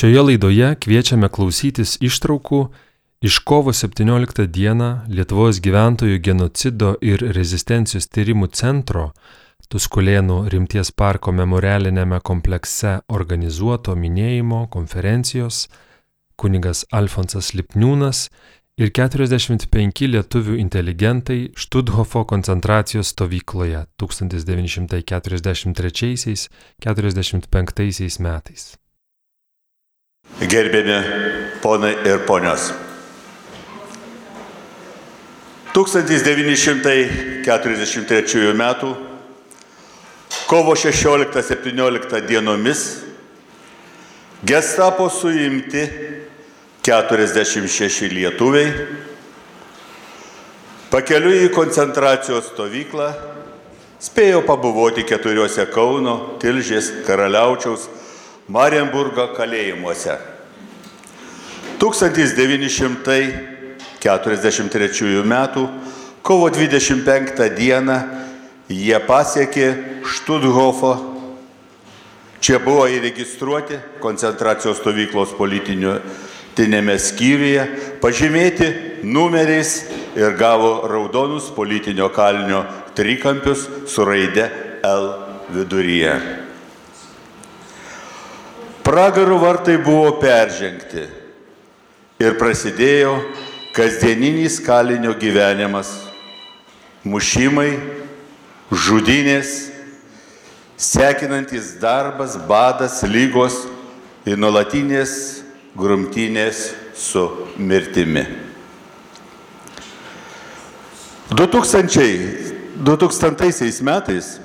Šioje laidoje kviečiame klausytis ištraukų iš kovo 17 dieną Lietuvos gyventojų genocido ir rezistencijos tyrimų centro Tuskulėnų rimties parko memorialinėme komplekse organizuoto minėjimo konferencijos kunigas Alfonsas Lipniūnas ir 45 lietuvių inteligentai Štuthofo koncentracijos stovykloje 1943-45 metais. Gerbėmi ponai ir ponios. 1943 m. kovo 16-17 dienomis Gestapo suimti 46 lietuviai pakeliui į koncentracijos stovyklą spėjo pabuvoti keturiuose Kauno, Tilžės, Karaliaučiaus, Marienburgo kalėjimuose. 1943 m. kovo 25 d. jie pasiekė Štuthofo. Čia buvo įregistruoti koncentracijos stovyklos politinių tinėme skyriuje, pažymėti numeriais ir gavo raudonus politinio kalinio trikampius su raide L viduryje. Pragarų vartai buvo peržengti ir prasidėjo kasdieninis kalinio gyvenimas - mušimai, žudynės, sekinantis darbas, badas, lygos ir nuolatinės grumtynės su mirtimi. 2000, 2000 metais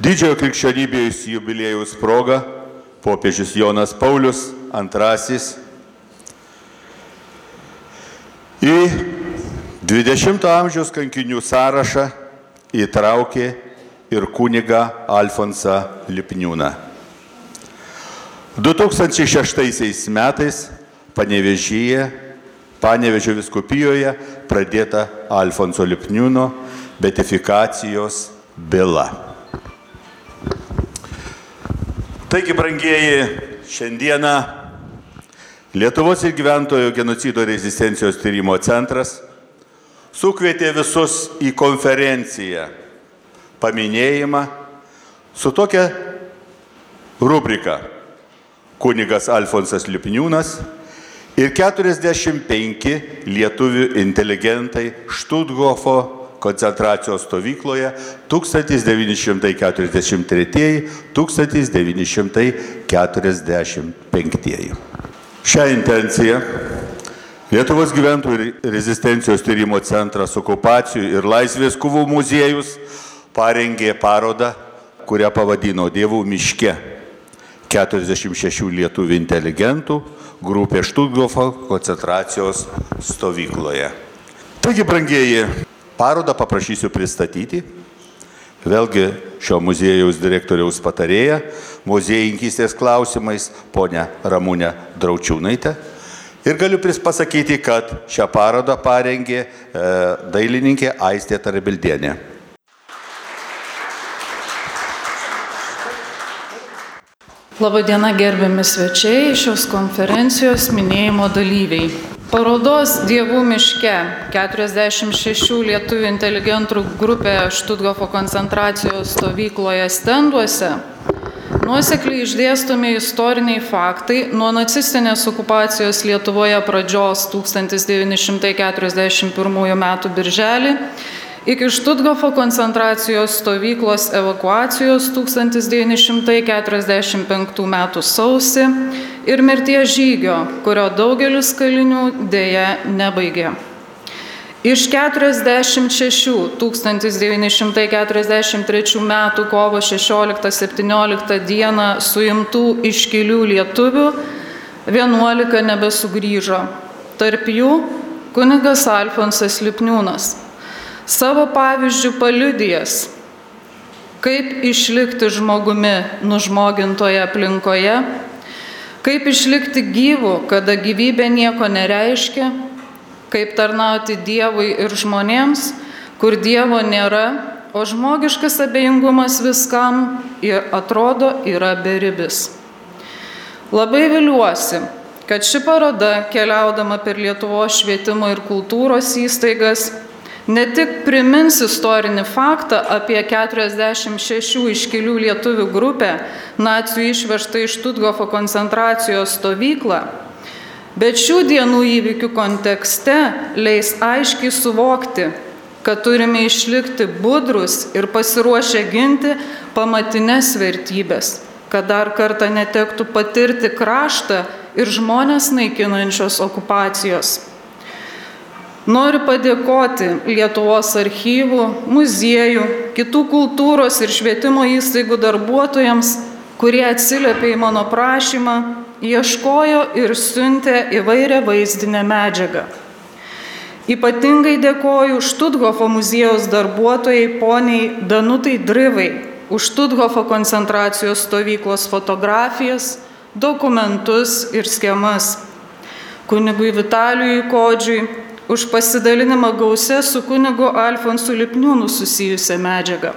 didžiojo krikščionybės jubiliejus proga popiežius Jonas Paulius II į 20-ojo amžiaus kankinių sąrašą įtraukė ir kuniga Alfonsą Lipniūną. 2006 metais Panevežyje, Panevežio viskupijoje pradėta Alfonso Lipniūno betifikacijos byla. Taigi, brangieji, šiandieną Lietuvos ir gyventojų genocido rezistencijos tyrimo centras sukvietė visus į konferenciją. Paminėjimą su tokia rubrika. Kunigas Alfonsas Lipniūnas ir 45 lietuvių inteligentai Štutgofo koncentracijos stovykloje 1943-1945. Šią intenciją Lietuvos gyventojų rezistencijos tyrimo centras okupacijų ir laisvės kovų muziejus parengė parodą, kurią pavadino Dievų miške 46 lietuvių inteligentų grupė Štutgofo koncentracijos stovykloje. Taigi, brangieji, parodą paprašysiu pristatyti. Vėlgi šio muziejaus direktoriaus patarėja, muziejininkystės klausimais, ponia Ramūnė Draučiūnaitė. Ir galiu pasakyti, kad šią parodą parengė e, dailininkė Aistė Tarabildienė. Labadiena gerbiami svečiai, šios konferencijos minėjimo dalyviai. Parodos Dievų miške 46 lietuvių inteligentų grupė Štutgofo koncentracijos stovykloje stenduose nuosekliai išdėstomi istoriniai faktai nuo nacistinės okupacijos Lietuvoje pradžios 1941 m. birželį Iki Štutgofo koncentracijos stovyklos evakuacijos 1945 m. sausį ir mirties žygio, kurio daugelis kalinių dėja nebaigė. Iš 46 1943 m. kovo 16-17 d. suimtų iškilių lietuvių 11 nebesugrįžo. Tarp jų kunigas Alfonsas Lipniūnas savo pavyzdžių paliudijas, kaip išlikti žmogumi nužmogintoje aplinkoje, kaip išlikti gyvu, kada gyvybė nieko nereiškia, kaip tarnauti Dievui ir žmonėms, kur Dievo nėra, o žmogiškas abejingumas viskam ir atrodo yra beribis. Labai viliuosi, kad ši paroda, keliaudama per Lietuvos švietimo ir kultūros įstaigas, ne tik primins istorinį faktą apie 46 iškilių lietuvių grupę nacijų išvežtą iš Tutgofo koncentracijos stovyklą, bet šių dienų įvykių kontekste leis aiškiai suvokti, kad turime išlikti budrus ir pasiruošę ginti pamatinės vertybės, kad dar kartą netektų patirti kraštą ir žmonės naikinančios okupacijos. Noriu padėkoti Lietuvos archyvų, muziejų, kitų kultūros ir švietimo įstaigų darbuotojams, kurie atsiliepė į mano prašymą, ieškojo ir siuntė įvairią vaizdinę medžiagą. Ypatingai dėkoju Štutgofo muziejaus darbuotojai poniai Danutai Drivai už Štutgofo koncentracijos stovyklos fotografijas, dokumentus ir schemas. Kunigui Vitalijui Kodžiui už pasidalinimą gausia su kunigu Alfonsu Lipniūnu susijusią medžiagą.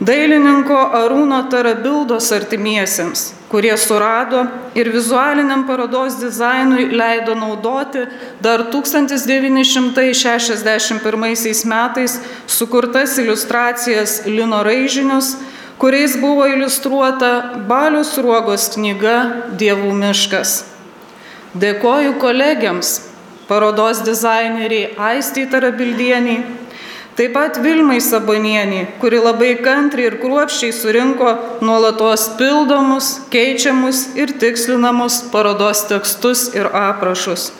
Dailininko Arūno Tarabildos artimiesiems, kurie surado ir vizualiniam parodos dizainui leido naudoti dar 1961 metais sukurtas iliustracijas Lino raižinius, kuriais buvo iliustruota Balius Ruogos knyga Dievų miškas. Dėkoju kolegiams parodos dizaineriai Aistį Tarabildieniai, taip pat Vilmai Sabonieniai, kuri labai kantriai ir kruopščiai surinko nuolatos pildomus, keičiamus ir tikslinamus parodos tekstus ir aprašus.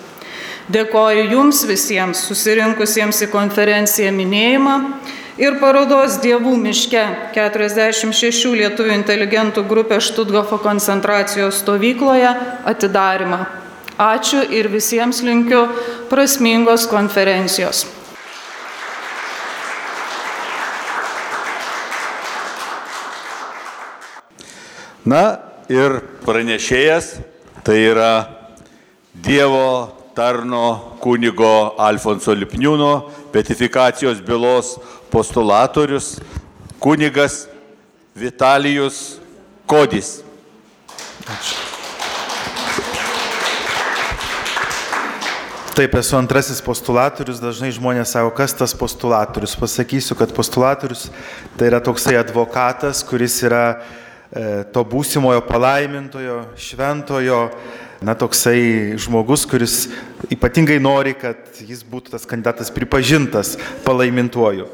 Dėkoju Jums visiems susirinkusiems į konferenciją minėjimą ir parodos Dievų miške 46 lietuvių inteligentų grupė Štutgofo koncentracijos stovykloje atidarimą. Ačiū ir visiems linkiu prasmingos konferencijos. Na ir pranešėjas tai yra Dievo tarno kunigo Alfonso Lipniūno betifikacijos bylos postulatorius kunigas Vitalijus Kodis. Ačiū. Taip, esu antrasis postulatorius, dažnai žmonės sako, kas tas postulatorius. Pasakysiu, kad postulatorius tai yra toksai advokatas, kuris yra e, to būsimojo palaimintojo, šventojo, na toksai žmogus, kuris ypatingai nori, kad jis būtų tas kandidatas pripažintas palaimintuoju.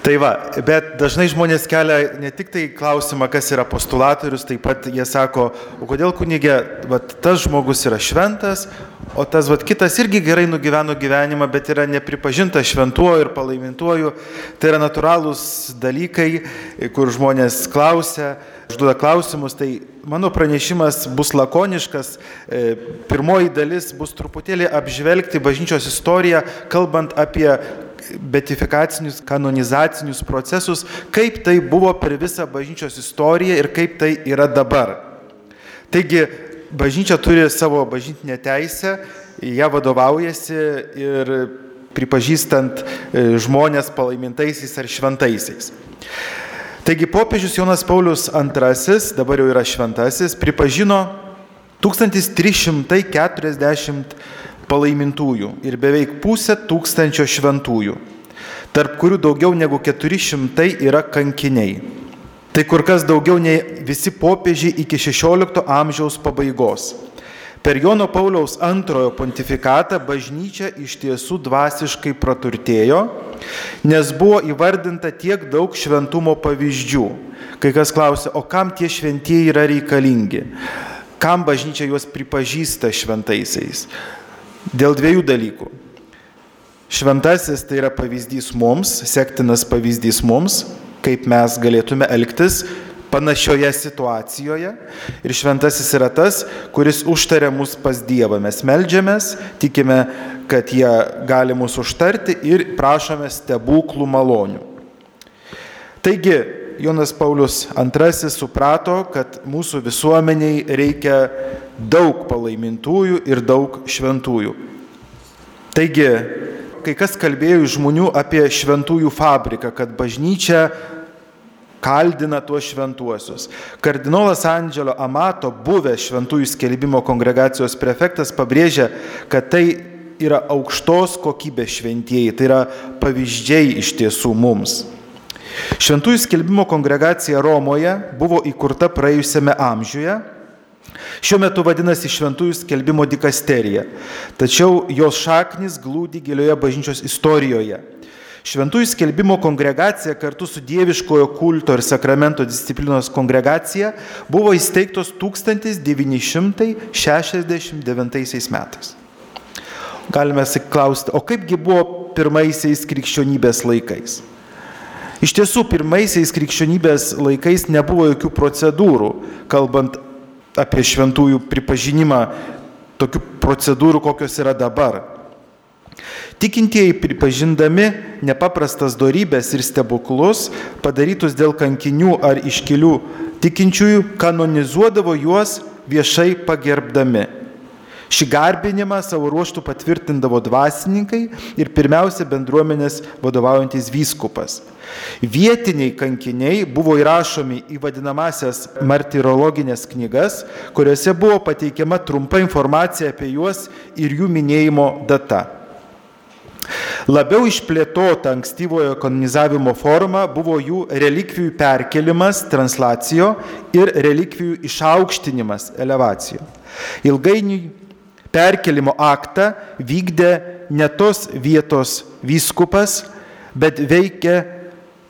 Tai va, bet dažnai žmonės kelia ne tik tai klausimą, kas yra postulatorius, taip pat jie sako, o kodėl kunigė, va, tas žmogus yra šventas, o tas va, kitas irgi gerai nugyveno gyvenimą, bet yra nepripažintas šventuoju ir palaimintuoju. Tai yra natūralūs dalykai, kur žmonės klausia, užduoda klausimus, tai mano pranešimas bus lakoniškas. E, pirmoji dalis bus truputėlį apžvelgti bažnyčios istoriją, kalbant apie betifikacinius, kanonizacinius procesus, kaip tai buvo per visą bažnyčios istoriją ir kaip tai yra dabar. Taigi, bažnyčia turi savo bažnytinę teisę, ją vadovaujasi ir pripažįstant e, žmonės palaimintaisiais ar šventaisiais. Taigi popiežius Jonas Paulius II, dabar jau yra šventasis, pripažino 1340 palaimintųjų ir beveik pusė tūkstančio šventųjų, tarp kurių daugiau negu 400 yra kankiniai. Tai kur kas daugiau nei visi popiežiai iki XVI amžiaus pabaigos. Per Jono Pauliaus antrojo pontifikatą bažnyčia iš tiesų dvasiškai praturtėjo, nes buvo įvardinta tiek daug šventumo pavyzdžių. Kai kas klausia, o kam tie šventieji yra reikalingi? Kam bažnyčia juos pripažįsta šventaisiais? Dėl dviejų dalykų. Šventasis tai yra pavyzdys mums, sektinas pavyzdys mums, kaip mes galėtume elgtis panašioje situacijoje. Ir šventasis yra tas, kuris užtaria mus pas Dievą. Mes melžiamės, tikime, kad jie gali mus užtarti ir prašome stebuklų malonių. Taigi, Jonas Paulius II suprato, kad mūsų visuomeniai reikia daug palaimintųjų ir daug šventųjų. Taigi, kai kas kalbėjo iš žmonių apie šventųjų fabriką, kad bažnyčia kaldina tuos šventuosius. Kardinolas Andželo Amato, buvęs šventųjų skelbimo kongregacijos prefektas, pabrėžia, kad tai yra aukštos kokybės šventieji, tai yra pavyzdžiai iš tiesų mums. Šventųjų skelbimo kongregacija Romoje buvo įkurta praėjusiame amžiuje. Šiuo metu vadinasi Šventųjų skelbimo dikasterija, tačiau jos šaknis glūdi gilioje bažnyčios istorijoje. Šventųjų skelbimo kongregacija kartu su dieviškojo kulto ir sakramento disciplinos kongregacija buvo įsteigtos 1969 metais. Galime klausti, o kaipgi buvo pirmaisiais krikščionybės laikais? Iš tiesų, pirmaisiais krikščionybės laikais nebuvo jokių procedūrų, kalbant apie šventųjų pripažinimą, tokių procedūrų, kokios yra dabar. Tikintieji pripažindami nepaprastas darybės ir stebuklus padarytus dėl kankinių ar iškilių tikinčiųjų, kanonizuodavo juos viešai pagerbdami. Šį garbinimą savo ruoštų patvirtindavo dvasininkai ir pirmiausia bendruomenės vadovaujantis vyskupas. Vietiniai kankiniai buvo įrašomi į vadinamasias martirologinės knygas, kuriuose buvo pateikiama trumpa informacija apie juos ir jų minėjimo data. Labiau išplėtota ankstyvojo kanonizavimo forma buvo jų relikvijų perkelimas, translacijo ir relikvijų išaukštinimas, elevacijo. Ilgainiui perkelimo aktą vykdė ne tos vietos vyskupas, bet veikė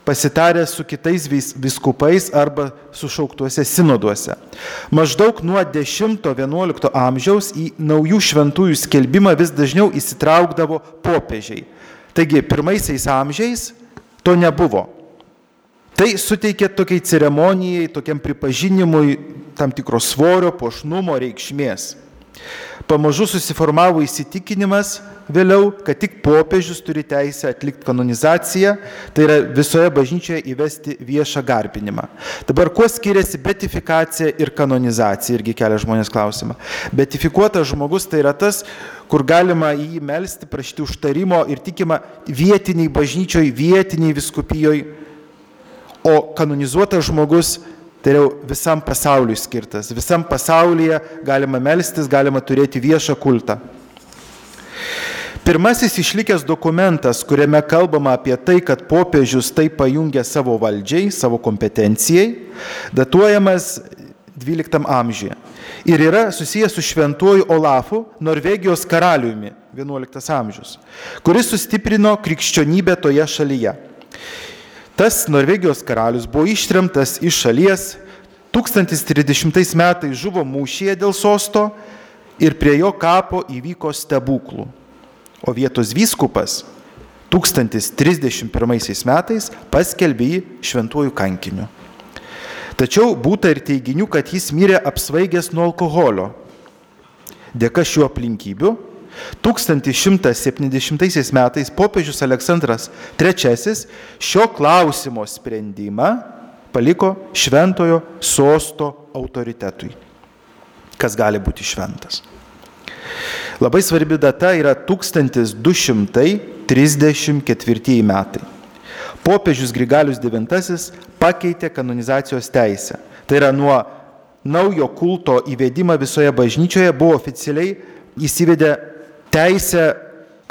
pasitarę su kitais viskupais arba sušauktuose sinoduose. Maždaug nuo 10-11 amžiaus į naujų šventųjų skelbimą vis dažniau įsitraukdavo popiežiai. Taigi pirmaisiais amžiais to nebuvo. Tai suteikė tokiai ceremonijai, tokiam pripažinimui tam tikro svorio, pošnumo, reikšmės. Pamažu susiformavo įsitikinimas vėliau, kad tik popiežius turi teisę atlikti kanonizaciją, tai yra visoje bažnyčioje įvesti viešą garbinimą. Dabar kuo skiriasi betifikacija ir kanonizacija, irgi kelia žmonės klausimą. Betifikuotas žmogus tai yra tas, kur galima jį melstį, prašyti užtarimo ir tikima vietiniai bažnyčioj, vietiniai viskupijoje, o kanonizuotas žmogus Tai jau visam pasauliui skirtas. Visam pasaulyje galima melstis, galima turėti viešą kultą. Pirmasis išlikęs dokumentas, kuriame kalbama apie tai, kad popiežius tai pajungia savo valdžiai, savo kompetencijai, datuojamas XII amžiuje. Ir yra susijęs su šventuoju Olafu, Norvegijos karaliumi, XI amžius, kuris sustiprino krikščionybę toje šalyje. Tas Norvegijos karalius buvo ištremtas iš šalies, 1030 metais žuvo mūšyje dėl sosto ir prie jo kapo įvyko stebuklų. O vietos vyskupas 1031 metais paskelbė jį šventuoju kankiniu. Tačiau būta ir teiginių, kad jis mirė apsvaigęs nuo alkoholio. Dėka šių aplinkybių 1170 metais popiežius Aleksandras III šio klausimo sprendimą paliko šventojo sosto autoritetui. Kas gali būti šventas? Labai svarbi data yra 1234 metai. Popiežius Grigalius IX pakeitė kanonizacijos teisę. Tai yra nuo naujo kulto įvedimą visoje bažnyčioje buvo oficialiai įsivedė teisę,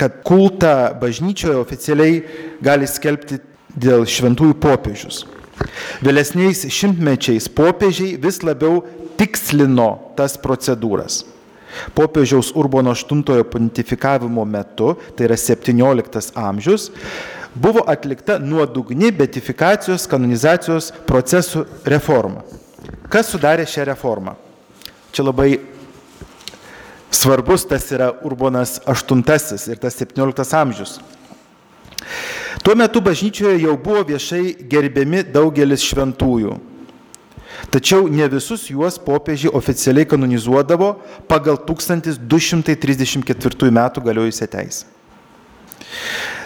kad kultą bažnyčioje oficialiai gali skelbti dėl šventųjų popiežius. Vėlesniais šimtmečiais popiežiai vis labiau tikslino tas procedūras. Popiežiaus Urbono VIII pontifikavimo metu, tai yra 17 amžius, buvo atlikta nuodugni betifikacijos kanonizacijos procesų reforma. Kas sudarė šią reformą? Čia labai svarbus tas yra Urbonas VIII ir tas XVII amžius. Tuo metu bažnyčioje jau buvo viešai gerbiami daugelis šventųjų. Tačiau ne visus juos popiežiai oficialiai kanonizuodavo pagal 1234 m. galiojusią teisę.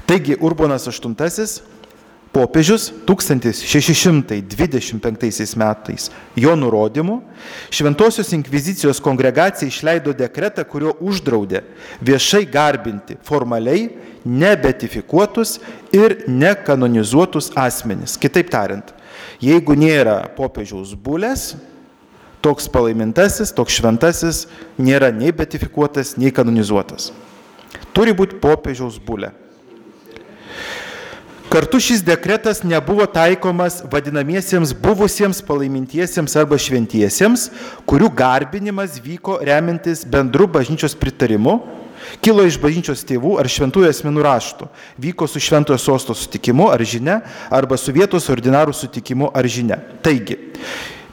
Taigi Urbonas VIII popiežius 1625 metais jo nurodymu Šventosios inkvizicijos kongregacija išleido dekretą, kurio uždraudė viešai garbinti formaliai nebetifikuotus ir nekanonizuotus asmenis. Kitaip tariant, Jeigu nėra popiežiaus bulės, toks palaimintasis, toks šventasis nėra nei betifikuotas, nei kanonizuotas. Turi būti popiežiaus bulė. Kartu šis dekretas nebuvo taikomas vadinamiesiems buvusiems palaimintiesiems arba šventiesiems, kurių garbinimas vyko remintis bendru bažnyčios pritarimu, kilo iš bažnyčios tėvų ar šventųjų asmenų raštų, vyko su šventojo sosto sutikimu ar žinia, arba su vietos ordinarų sutikimu ar žinia. Taigi,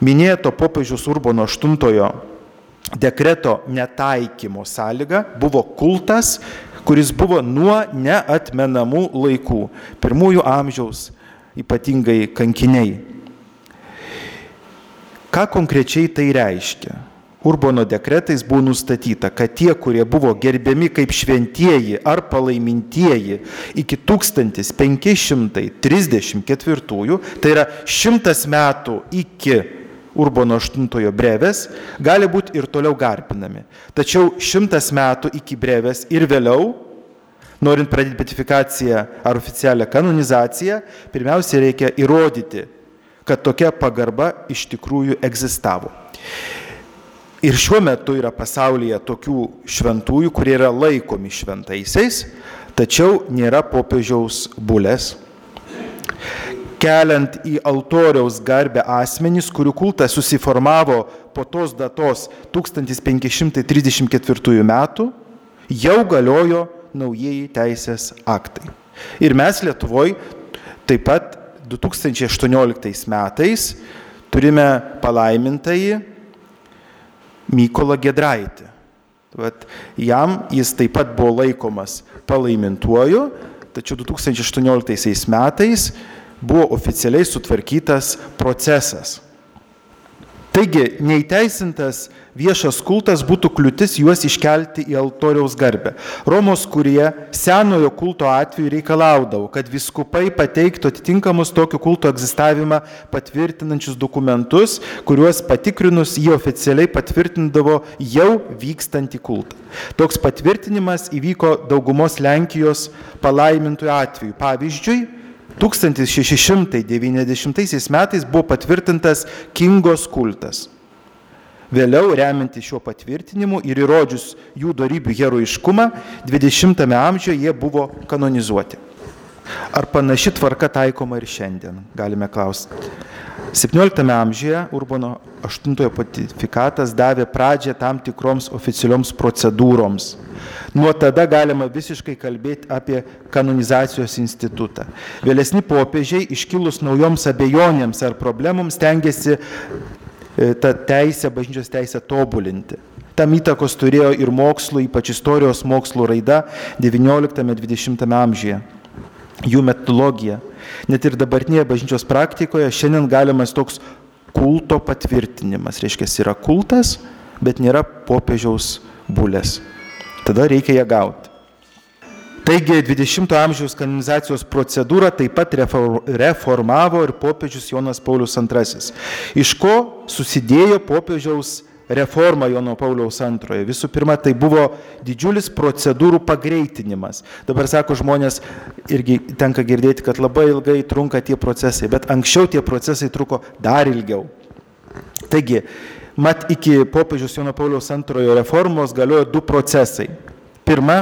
minėto popiežiaus Urbono VIII dekreto netaikymo sąlyga buvo kultas kuris buvo nuo neatmenamų laikų, pirmųjų amžiaus, ypatingai kankiniai. Ką konkrečiai tai reiškia? Urbono dekretais buvo nustatyta, kad tie, kurie buvo gerbiami kaip šventieji ar palaimintieji iki 1534, tai yra šimtas metų iki Urbono VIII brevės gali būti ir toliau garbinami. Tačiau šimtas metų iki brevės ir vėliau, norint pradėti betifikaciją ar oficialią kanonizaciją, pirmiausia reikia įrodyti, kad tokia pagarba iš tikrųjų egzistavo. Ir šiuo metu yra pasaulyje tokių šventųjų, kurie yra laikomi šventaisiais, tačiau nėra popiežiaus bulės keliant į altoriaus garbę asmenys, kurių kultas susiformavo po tos datos 1534 metų, jau galiojo naujieji teisės aktai. Ir mes Lietuvoje taip pat 2018 metais turime palaimintąjį Mykolą Gedraitį. Vat jam jis taip pat buvo laikomas palaimintuoju, tačiau 2018 metais buvo oficialiai sutvarkytas procesas. Taigi, neįteisintas viešas kultas būtų kliūtis juos iškelti į altoriaus garbę. Romos kurie senojo kulto atveju reikalaudavo, kad viskupai pateiktų atitinkamus tokio kulto egzistavimą patvirtinančius dokumentus, kuriuos patikrinus jie oficialiai patvirtindavo jau vykstantį kultą. Toks patvirtinimas įvyko daugumos Lenkijos palaimintojų atveju. Pavyzdžiui, 1690 metais buvo patvirtintas Kingos kultas. Vėliau, remiantis šiuo patvirtinimu ir įrodžius jų darybių heroiškumą, 20-ame amžiuje jie buvo kanonizuoti. Ar panaši tvarka taikoma ir šiandien, galime klausti. 17 amžiuje Urbono VIII pontifikatas davė pradžią tam tikroms oficialioms procedūroms. Nuo tada galima visiškai kalbėti apie kanonizacijos institutą. Vėlesni popiežiai iškilus naujoms abejonėms ar problemoms tengiasi e, tą teisę, bažnyčios teisę tobulinti. Tam įtakos turėjo ir mokslo, ypač istorijos mokslo raida XIX-XX amžiuje, jų metodologija Net ir dabartinėje bažnyčios praktikoje šiandien galimas toks kulto patvirtinimas. Reiškia, yra kultas, bet nėra popiežiaus bulės. Tada reikia ją gauti. Taigi 20-ojo amžiaus kanonizacijos procedūrą taip pat reformavo ir popiežius Jonas Paulius II, iš ko susidėjo popiežiaus reforma Jono Pauliaus antrojo. Visų pirma, tai buvo didžiulis procedūrų pagreitinimas. Dabar sako žmonės, irgi tenka girdėti, kad labai ilgai trunka tie procesai, bet anksčiau tie procesai truko dar ilgiau. Taigi, mat iki popiežiaus Jono Pauliaus antrojo reformos galiojo du procesai. Pirma,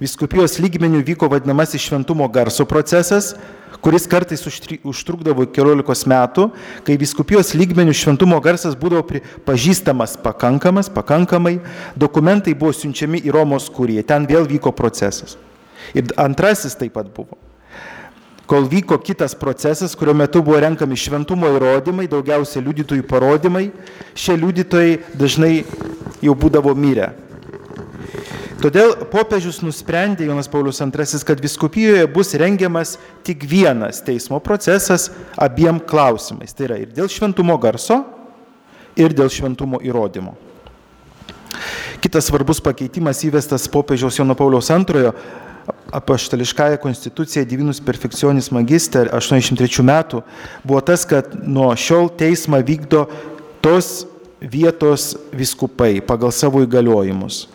viskupijos lygmenių vyko vadinamasis šventumo garso procesas, kuris kartais užtrukdavo keliolikos metų, kai viskupijos lygmenių šventumo garsas būdavo pažįstamas pakankamas, pakankamai, dokumentai buvo siunčiami į Romos kuriją, ten vėl vyko procesas. Ir antrasis taip pat buvo. Kol vyko kitas procesas, kurio metu buvo renkami šventumo įrodymai, daugiausia liudytojų parodymai, šie liudytojai dažnai jau būdavo mirę. Todėl popiežius nusprendė Jonas Paulius II, kad viskupijoje bus rengiamas tik vienas teismo procesas abiem klausimais. Tai yra ir dėl šventumo garso, ir dėl šventumo įrodymo. Kitas svarbus pakeitimas įvestas popiežiaus Jono Pauliaus II apaštališkąją konstituciją Divinus Perfekcionis Magister 83 metų buvo tas, kad nuo šiol teismą vykdo tos vietos viskupai pagal savo įgaliojimus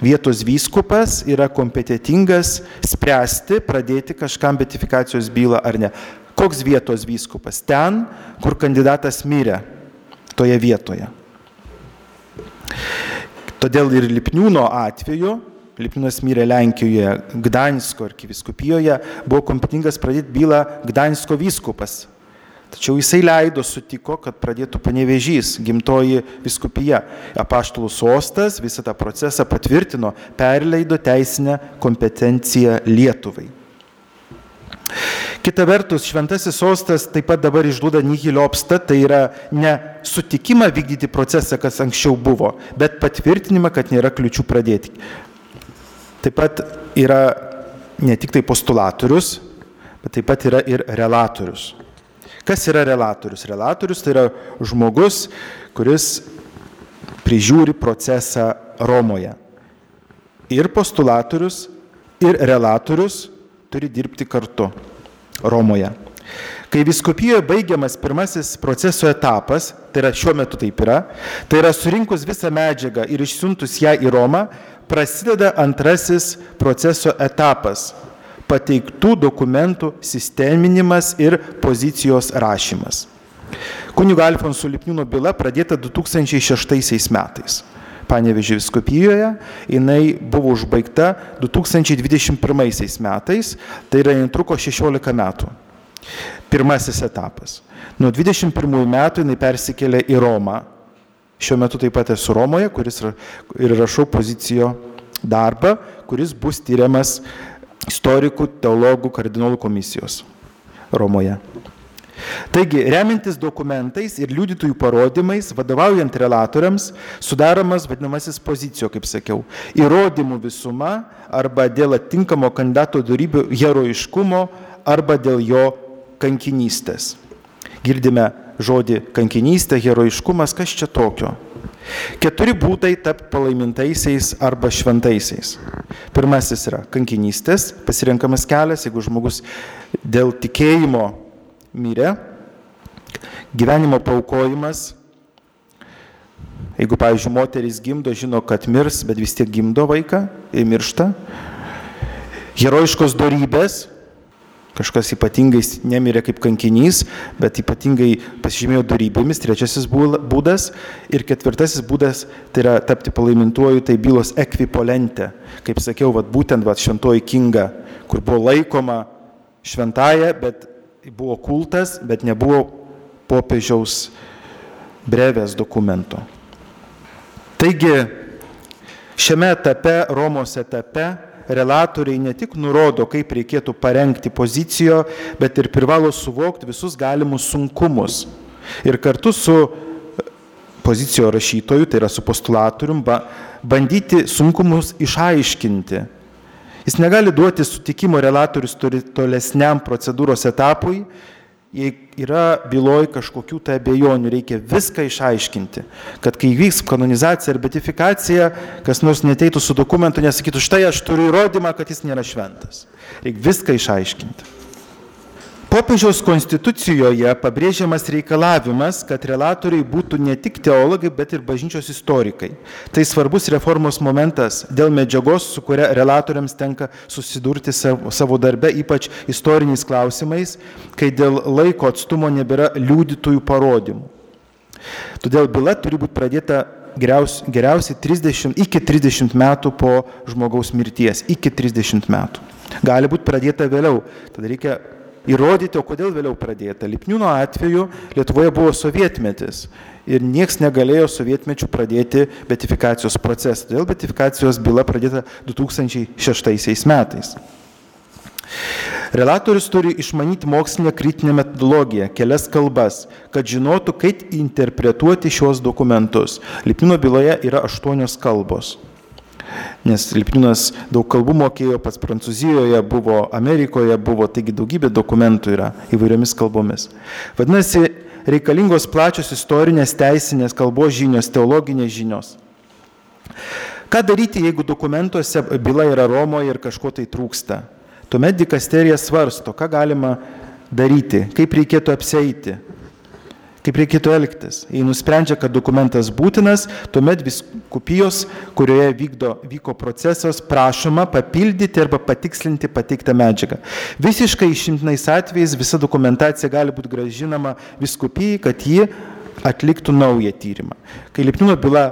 vietos vyskupas yra kompetitingas spręsti, pradėti kažkam betifikacijos bylą ar ne. Koks vietos vyskupas? Ten, kur kandidatas mirė, toje vietoje. Todėl ir Lipniūno atveju, Lipniūnas mirė Lenkijoje, Gdansko arkiviskupijoje, buvo kompetingas pradėti bylą Gdansko vyskupas. Tačiau jisai leido, sutiko, kad pradėtų panevežys, gimtoji viskupija. Apaštalų sostas visą tą procesą patvirtino, perleido teisinę kompetenciją Lietuvai. Kita vertus, šventasis sostas taip pat dabar išduoda nihiliopsta, tai yra ne sutikimą vykdyti procesą, kas anksčiau buvo, bet patvirtinimą, kad nėra kliučių pradėti. Taip pat yra ne tik tai postulatorius, bet taip pat yra ir relatorius. Kas yra relatorius? Relatorius tai yra žmogus, kuris prižiūri procesą Romoje. Ir postulatorius, ir relatorius turi dirbti kartu. Romoje. Kai viskupijoje baigiamas pirmasis proceso etapas, tai yra šiuo metu taip yra, tai yra surinkus visą medžiagą ir išsiuntus ją į Romą, prasideda antrasis proceso etapas - pateiktų dokumentų sisteminimas ir pozicijos rašymas. Kunigo Alfonso Lipniūno byla pradėta 2006 metais. Panevežė viskupijoje, jinai buvo užbaigta 2021 metais, tai yra netruko 16 metų. Pirmasis etapas. Nuo 21 metų jinai persikėlė į Romą. Šiuo metu taip pat esu Romoje, kuris ir rašau pozicijo darbą, kuris bus tyriamas istorikų, teologų, kardinolų komisijos Romoje. Taigi, remintis dokumentais ir liudytojų parodymais, vadovaujant relatoriams, sudaromas vadinamasis pozicijo, kaip sakiau, įrodymų visuma arba dėl atinkamo kandidato darybių heroiškumo arba dėl jo kankinystės. Girdime žodį kankinystė, heroiškumas, kas čia tokio? Keturi būtai tapti palaimintaisiais arba šventaisiais. Pirmasis yra kankinystės, pasirenkamas kelias, jeigu žmogus dėl tikėjimo mirė, gyvenimo paukojimas. Jeigu, pavyzdžiui, moteris gimdo, žino, kad mirs, bet vis tiek gimdo vaiką ir miršta. Herojiškos darybės, kažkas ypatingai nemirė kaip kankinys, bet ypatingai pasižymėjo darybėmis, trečiasis būdas ir ketvirtasis būdas tai yra tapti palaimintuoju, tai bylos ekvipolente. Kaip sakiau, vat, būtent vat, šventoji kinga, kur buvo laikoma šventaja, bet buvo kultas, bet nebuvo popiežiaus brevės dokumento. Taigi, šiame etape, Romos etape, relatoriai ne tik nurodo, kaip reikėtų parengti pozicijo, bet ir privalo suvokti visus galimus sunkumus. Ir kartu su pozicijo rašytoju, tai yra su postulatorium, bandyti sunkumus išaiškinti Jis negali duoti sutikimo relatorius tolesniam procedūros etapui, jei yra byloj kažkokių tai abejonių, reikia viską išaiškinti, kad kai vyks kanonizacija ar betifikacija, kas nors neteitų su dokumentu, nesakytų, štai aš turiu įrodymą, kad jis nėra šventas. Reikia viską išaiškinti. Popiežiaus konstitucijoje pabrėžiamas reikalavimas, kad relatoriai būtų ne tik teologai, bet ir bažnyčios istorikai. Tai svarbus reformos momentas dėl medžiagos, su kuria relatoriams tenka susidurti savo darbe, ypač istoriniais klausimais, kai dėl laiko atstumo nebėra liudytojų parodymų. Todėl byla turi būti pradėta geriausiai, geriausiai 30, iki 30 metų po žmogaus mirties, iki 30 metų. Gali būti pradėta vėliau, tada reikia įrodyti, o kodėl vėliau pradėta. Lipniūno atveju Lietuvoje buvo sovietmetis ir nieks negalėjo sovietmečių pradėti betifikacijos procesą. Todėl betifikacijos byla pradėta 2006 metais. Relatorius turi išmanyti mokslinę kritinę metodologiją, kelias kalbas, kad žinotų, kaip interpretuoti šios dokumentus. Lipnino byloje yra aštuonios kalbos nes Lipniūnas daug kalbų mokėjo, pats Prancūzijoje buvo, Amerikoje buvo, taigi daugybė dokumentų yra įvairiomis kalbomis. Vadinasi, reikalingos plačios istorinės, teisinės kalbos žinios, teologinės žinios. Ką daryti, jeigu dokumentuose byla yra Romoje ir kažko tai trūksta? Tuomet dikasterija svarsto, ką galima daryti, kaip reikėtų apseiti, Kaip reikėtų elgtis? Jei nusprendžia, kad dokumentas būtinas, tuomet viskupijos, kurioje vykdo, vyko procesas, prašoma papildyti arba patikslinti pateiktą medžiagą. Visiškai išimtinais atvejais visa dokumentacija gali būti gražinama viskupijai, kad ji atliktų naują tyrimą. Kai Lipnino byla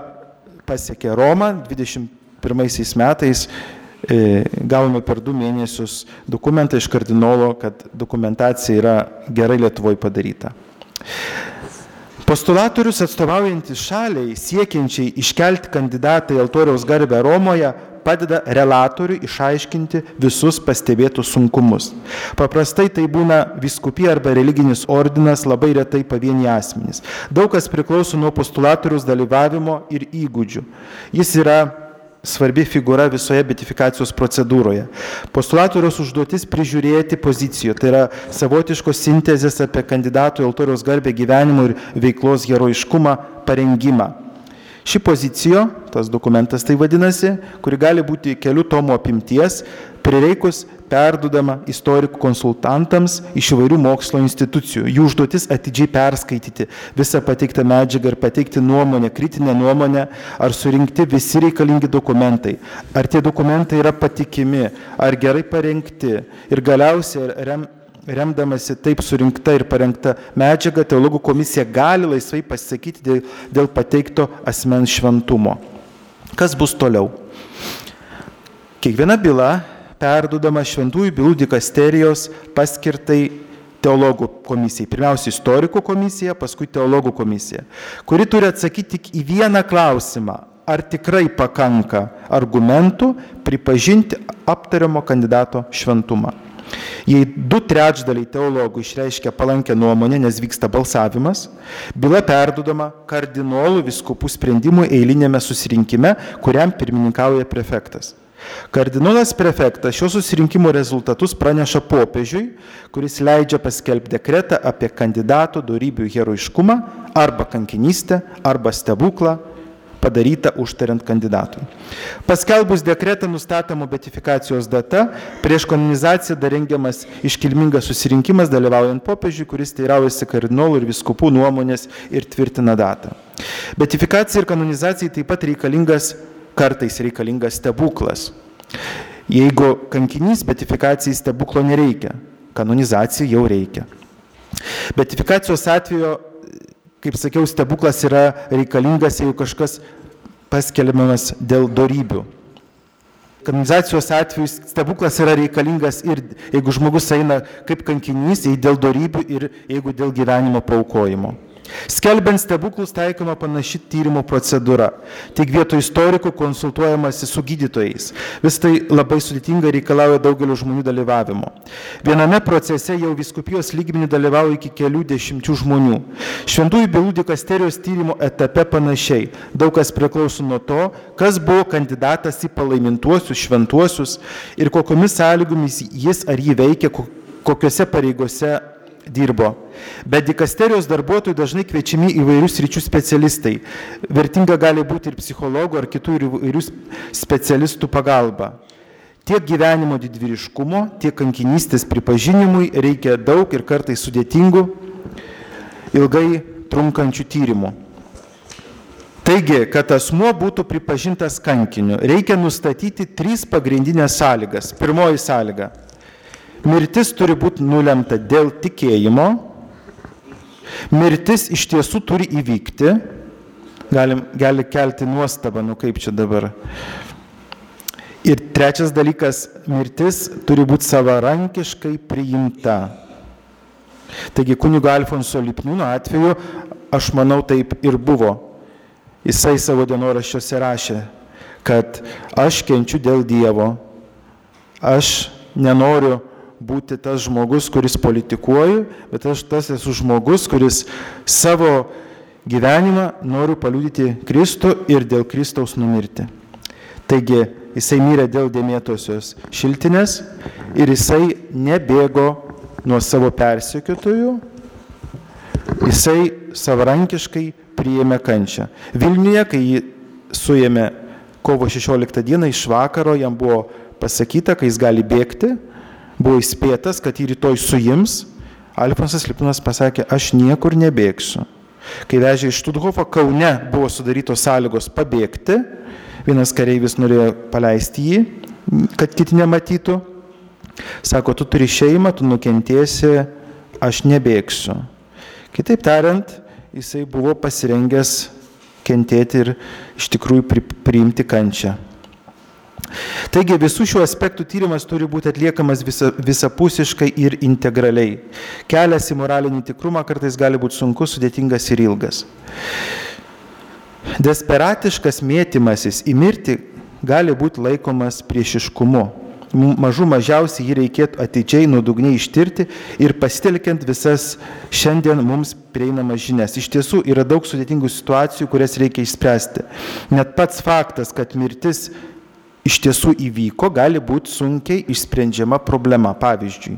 pasiekė Romą 21 metais, e, gavome per du mėnesius dokumentą iš kardinolo, kad dokumentacija yra gerai Lietuvoje padaryta. Postulatorius atstovaujantis šaliai, siekiančiai iškelti kandidatą į altoriaus garbę Romoje, padeda relatoriui išaiškinti visus pastebėtus sunkumus. Paprastai tai būna viskupija arba religinis ordinas, labai retai pavieni asmenys. Daug kas priklauso nuo postulatorius dalyvavimo ir įgūdžių. Jis yra svarbi figūra visoje betifikacijos procedūroje. Postulatoriaus užduotis prižiūrėti poziciją, tai yra savotiškos sintezės apie kandidatų į altoriaus garbę gyvenimo ir veiklos heroiškumą parengimą. Ši pozicija, tas dokumentas tai vadinasi, kuri gali būti kelių tomų apimties, prireikus perdudama istorikų konsultantams iš įvairių mokslo institucijų. Jų užduotis atidžiai perskaityti visą pateiktą medžiagą ir pateikti nuomonę, kritinę nuomonę, ar surinkti visi reikalingi dokumentai, ar tie dokumentai yra patikimi, ar gerai parengti ir galiausiai rem, remdamasi taip surinkta ir parengta medžiaga, teologų komisija gali laisvai pasisakyti dėl, dėl pateikto asmens šventumo. Kas bus toliau? Kiekviena byla perdudama šventųjų bylų dikasterijos paskirtai teologų komisijai. Pirmiausia, istorikų komisija, paskui teologų komisija, kuri turi atsakyti tik į vieną klausimą. Ar tikrai pakanka argumentų pripažinti aptariamo kandidato šventumą? Jei du trečdaliai teologų išreiškia palankę nuomonę, nes vyksta balsavimas, byla perdudama kardinolų viskupų sprendimui eilinėme susirinkime, kuriam pirmininkauja prefektas. Kardinolas prefektas šio susirinkimo rezultatus praneša popiežiui, kuris leidžia paskelbti dekretą apie kandidato darybių heroiškumą arba kankinystę arba stebuklą padaryta užtariant kandidatui. Paskelbus dekretą nustatoma betifikacijos data, prieš kanonizaciją dar rengiamas iškilmingas susirinkimas dalyvaujant popiežiui, kuris teiraujasi kardinolų ir viskupų nuomonės ir tvirtina datą. Betifikacija ir kanonizacija taip pat reikalingas, kartais reikalingas stebuklas. Jeigu kankinys, betifikacijai stebuklo nereikia, kanonizacijai jau reikia. Betifikacijos atveju kaip sakiau, stebuklas yra reikalingas, jeigu kažkas paskelbiamas dėl darybių. Kanonizacijos atveju stebuklas yra reikalingas ir jeigu žmogus eina kaip kankinys, jei dėl darybių ir jeigu dėl gyvenimo paukojimo. Skelbiant stebuklus taikoma panaši tyrimo procedūra. Tik vietoj istorikų konsultuojamasi su gydytojais. Vis tai labai sudėtinga reikalauja daugelio žmonių dalyvavimo. Viename procese jau viskupijos lygmenį dalyvauja iki kelių dešimčių žmonių. Šventųjų bylų dikasterijos tyrimo etape panašiai. Daug kas priklauso nuo to, kas buvo kandidatas į palaimintuosius, šventuosius ir kokiomis sąlygomis jis ar jį veikia, kokiuose pareigose dirbo. Bet dikasterijos darbuotojai dažnai kviečiami įvairius ryčių specialistai. Vertinga gali būti ir psichologų ar kitų įvairių specialistų pagalba. Tiek gyvenimo didvyriškumo, tiek kankinystės pripažinimui reikia daug ir kartais sudėtingų, ilgai trunkančių tyrimų. Taigi, kad asmuo būtų pripažintas kankiniu, reikia nustatyti trys pagrindinės sąlygas. Pirmoji sąlyga Mirtis turi būti nulemta dėl tikėjimo. Mirtis iš tiesų turi įvykti. Galim, gali kelti nuostabą, nu kaip čia dabar. Ir trečias dalykas, mirtis turi būti savarankiškai priimta. Taigi kunigo Alfonso Lipniūno atveju, aš manau, taip ir buvo. Jisai savo dienoraščiuose rašė, kad aš kenčiu dėl Dievo, aš nenoriu būti tas žmogus, kuris politikuoju, bet aš tas esu žmogus, kuris savo gyvenimą noriu paliūdyti Kristų ir dėl Kristaus numirti. Taigi jisai mirė dėl dėmėtosios šiltinės ir jisai nebėgo nuo savo persekiotojų, jisai savarankiškai priėmė kančią. Vilniuje, kai jį suėmė kovo 16 dieną iš vakaro, jam buvo pasakyta, kai jis gali bėgti, buvo įspėtas, kad jį rytoj suims, Alfonsas Lipinas pasakė, aš niekur nebėgsiu. Kai vežė iš Študhofo, Kaune buvo sudarytos sąlygos pabėgti. Vienas kareivis norėjo paleisti jį, kad kiti nematytų. Sako, tu turi šeimą, tu nukentėsi, aš nebėgsiu. Kitaip tariant, jisai buvo pasirengęs kentėti ir iš tikrųjų priimti kančią. Taigi visų šių aspektų tyrimas turi būti atliekamas visa, visapusiškai ir integraliai. Kelias į moralinį tikrumą kartais gali būti sunkus, sudėtingas ir ilgas. Desperatiškas mėtymasis į mirtį gali būti laikomas priešiškumu mažų mažiausiai jį reikėtų atidžiai nuodugniai ištirti ir pasitelkiant visas šiandien mums prieinamas žinias. Iš tiesų yra daug sudėtingų situacijų, kurias reikia išspręsti. Net pats faktas, kad mirtis iš tiesų įvyko, gali būti sunkiai išsprendžiama problema. Pavyzdžiui,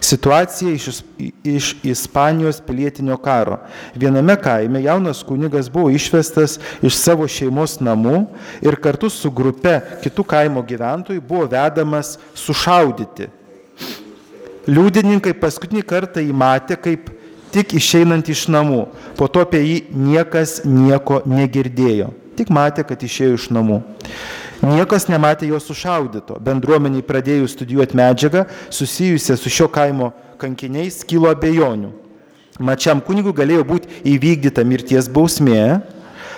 Situacija iš, iš Ispanijos pilietinio karo. Viename kaime jaunas kunigas buvo išvestas iš savo šeimos namų ir kartu su grupe kitų kaimo gyventojų buvo vedamas sušaudyti. Liudininkai paskutinį kartą jį matė kaip tik išeinant iš namų. Po to apie jį niekas nieko negirdėjo. Tik matė, kad išėjo iš namų. Niekas nematė jo sušaudyto. Bendruomeniai pradėjus studijuoti medžiagą susijusią su šio kaimo kankiniais kilo abejonių. Mačiam kunigų galėjo būti įvykdyta mirties bausmė,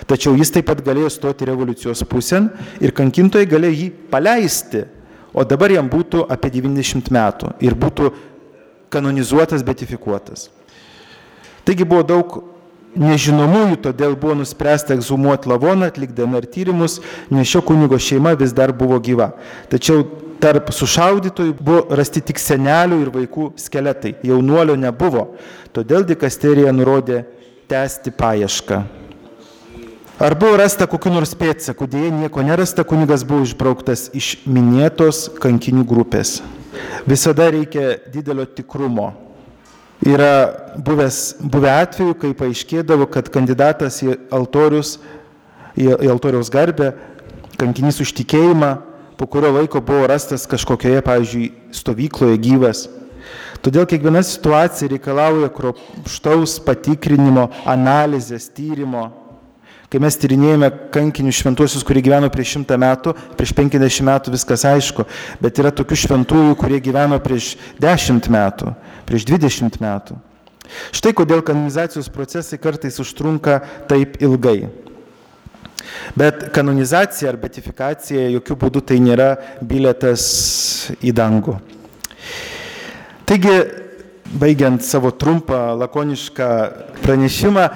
tačiau jis taip pat galėjo stoti revoliucijos pusėn ir kankintojai galėjo jį paleisti, o dabar jam būtų apie 90 metų ir būtų kanonizuotas, betifikuotas. Taigi buvo daug nežinomųjų, todėl buvo nuspręsta egzumuoti lavoną, atlikdami ar tyrimus, nes šio kunigo šeima vis dar buvo gyva. Tačiau tarp sušaudytojų buvo rasti tik senelių ir vaikų skeletai, jaunuolio nebuvo, todėl dikasterija nurodė tęsti paiešką. Ar buvo rasta kokiu nors pėdsaku, dėje nieko nerasta, kunigas buvo išbrauktas iš minėtos kankinių grupės. Visada reikia didelio tikrumo Yra buvęs, buvę atveju, kai paaiškėdavo, kad kandidatas į, altorius, į, į altoriaus garbę, kankinys už tikėjimą, po kurio laiko buvo rastas kažkokioje, pavyzdžiui, stovykloje gyvas. Todėl kiekviena situacija reikalauja kruopštaus patikrinimo, analizės, tyrimo. Kai mes tyrinėjame kankinius šventuosius, kurie gyveno prieš šimtą metų, prieš penkidešim metų viskas aišku, bet yra tokių šventųjų, kurie gyveno prieš dešimt metų, prieš dvidešimt metų. Štai kodėl kanonizacijos procesai kartais užtrunka taip ilgai. Bet kanonizacija ar betifikacija jokių būdų tai nėra biletas į dangų. Taigi, baigiant savo trumpą, lakonišką pranešimą,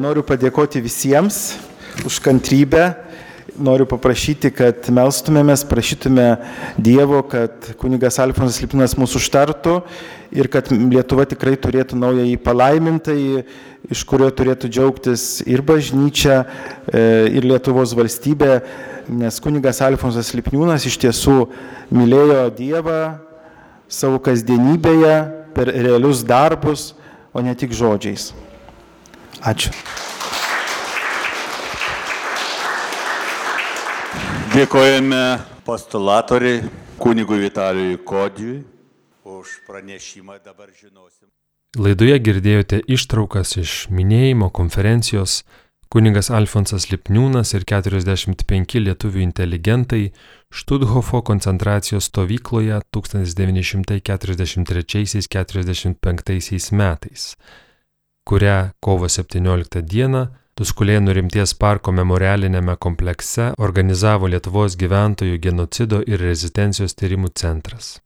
noriu padėkoti visiems už kantrybę. Noriu paprašyti, kad melstumėmės, prašytume Dievo, kad kunigas Alfonsas Lipinas mūsų užtartų ir kad Lietuva tikrai turėtų naują į palaimintai, iš kurio turėtų džiaugtis ir bažnyčia, e, ir Lietuvos valstybė, nes kunigas Alfonsas Lipniūnas iš tiesų mylėjo Dievą savo kasdienybėje per realius darbus, o ne tik žodžiais. Ačiū. Dėkojame postulatoriai kunigui Vitalijui Kodžiui už pranešimą dabar žinosim. Laidoje girdėjote ištraukas iš minėjimo konferencijos Kuningas Alfonsas Lipniūnas ir 45 lietuvių inteligentai Štuthofo koncentracijos stovykloje 1943-45 metais kurią kovo 17 dieną Tuskulėnų rimties parko memorialinėme komplekse organizavo Lietuvos gyventojų genocido ir rezistencijos tyrimų centras.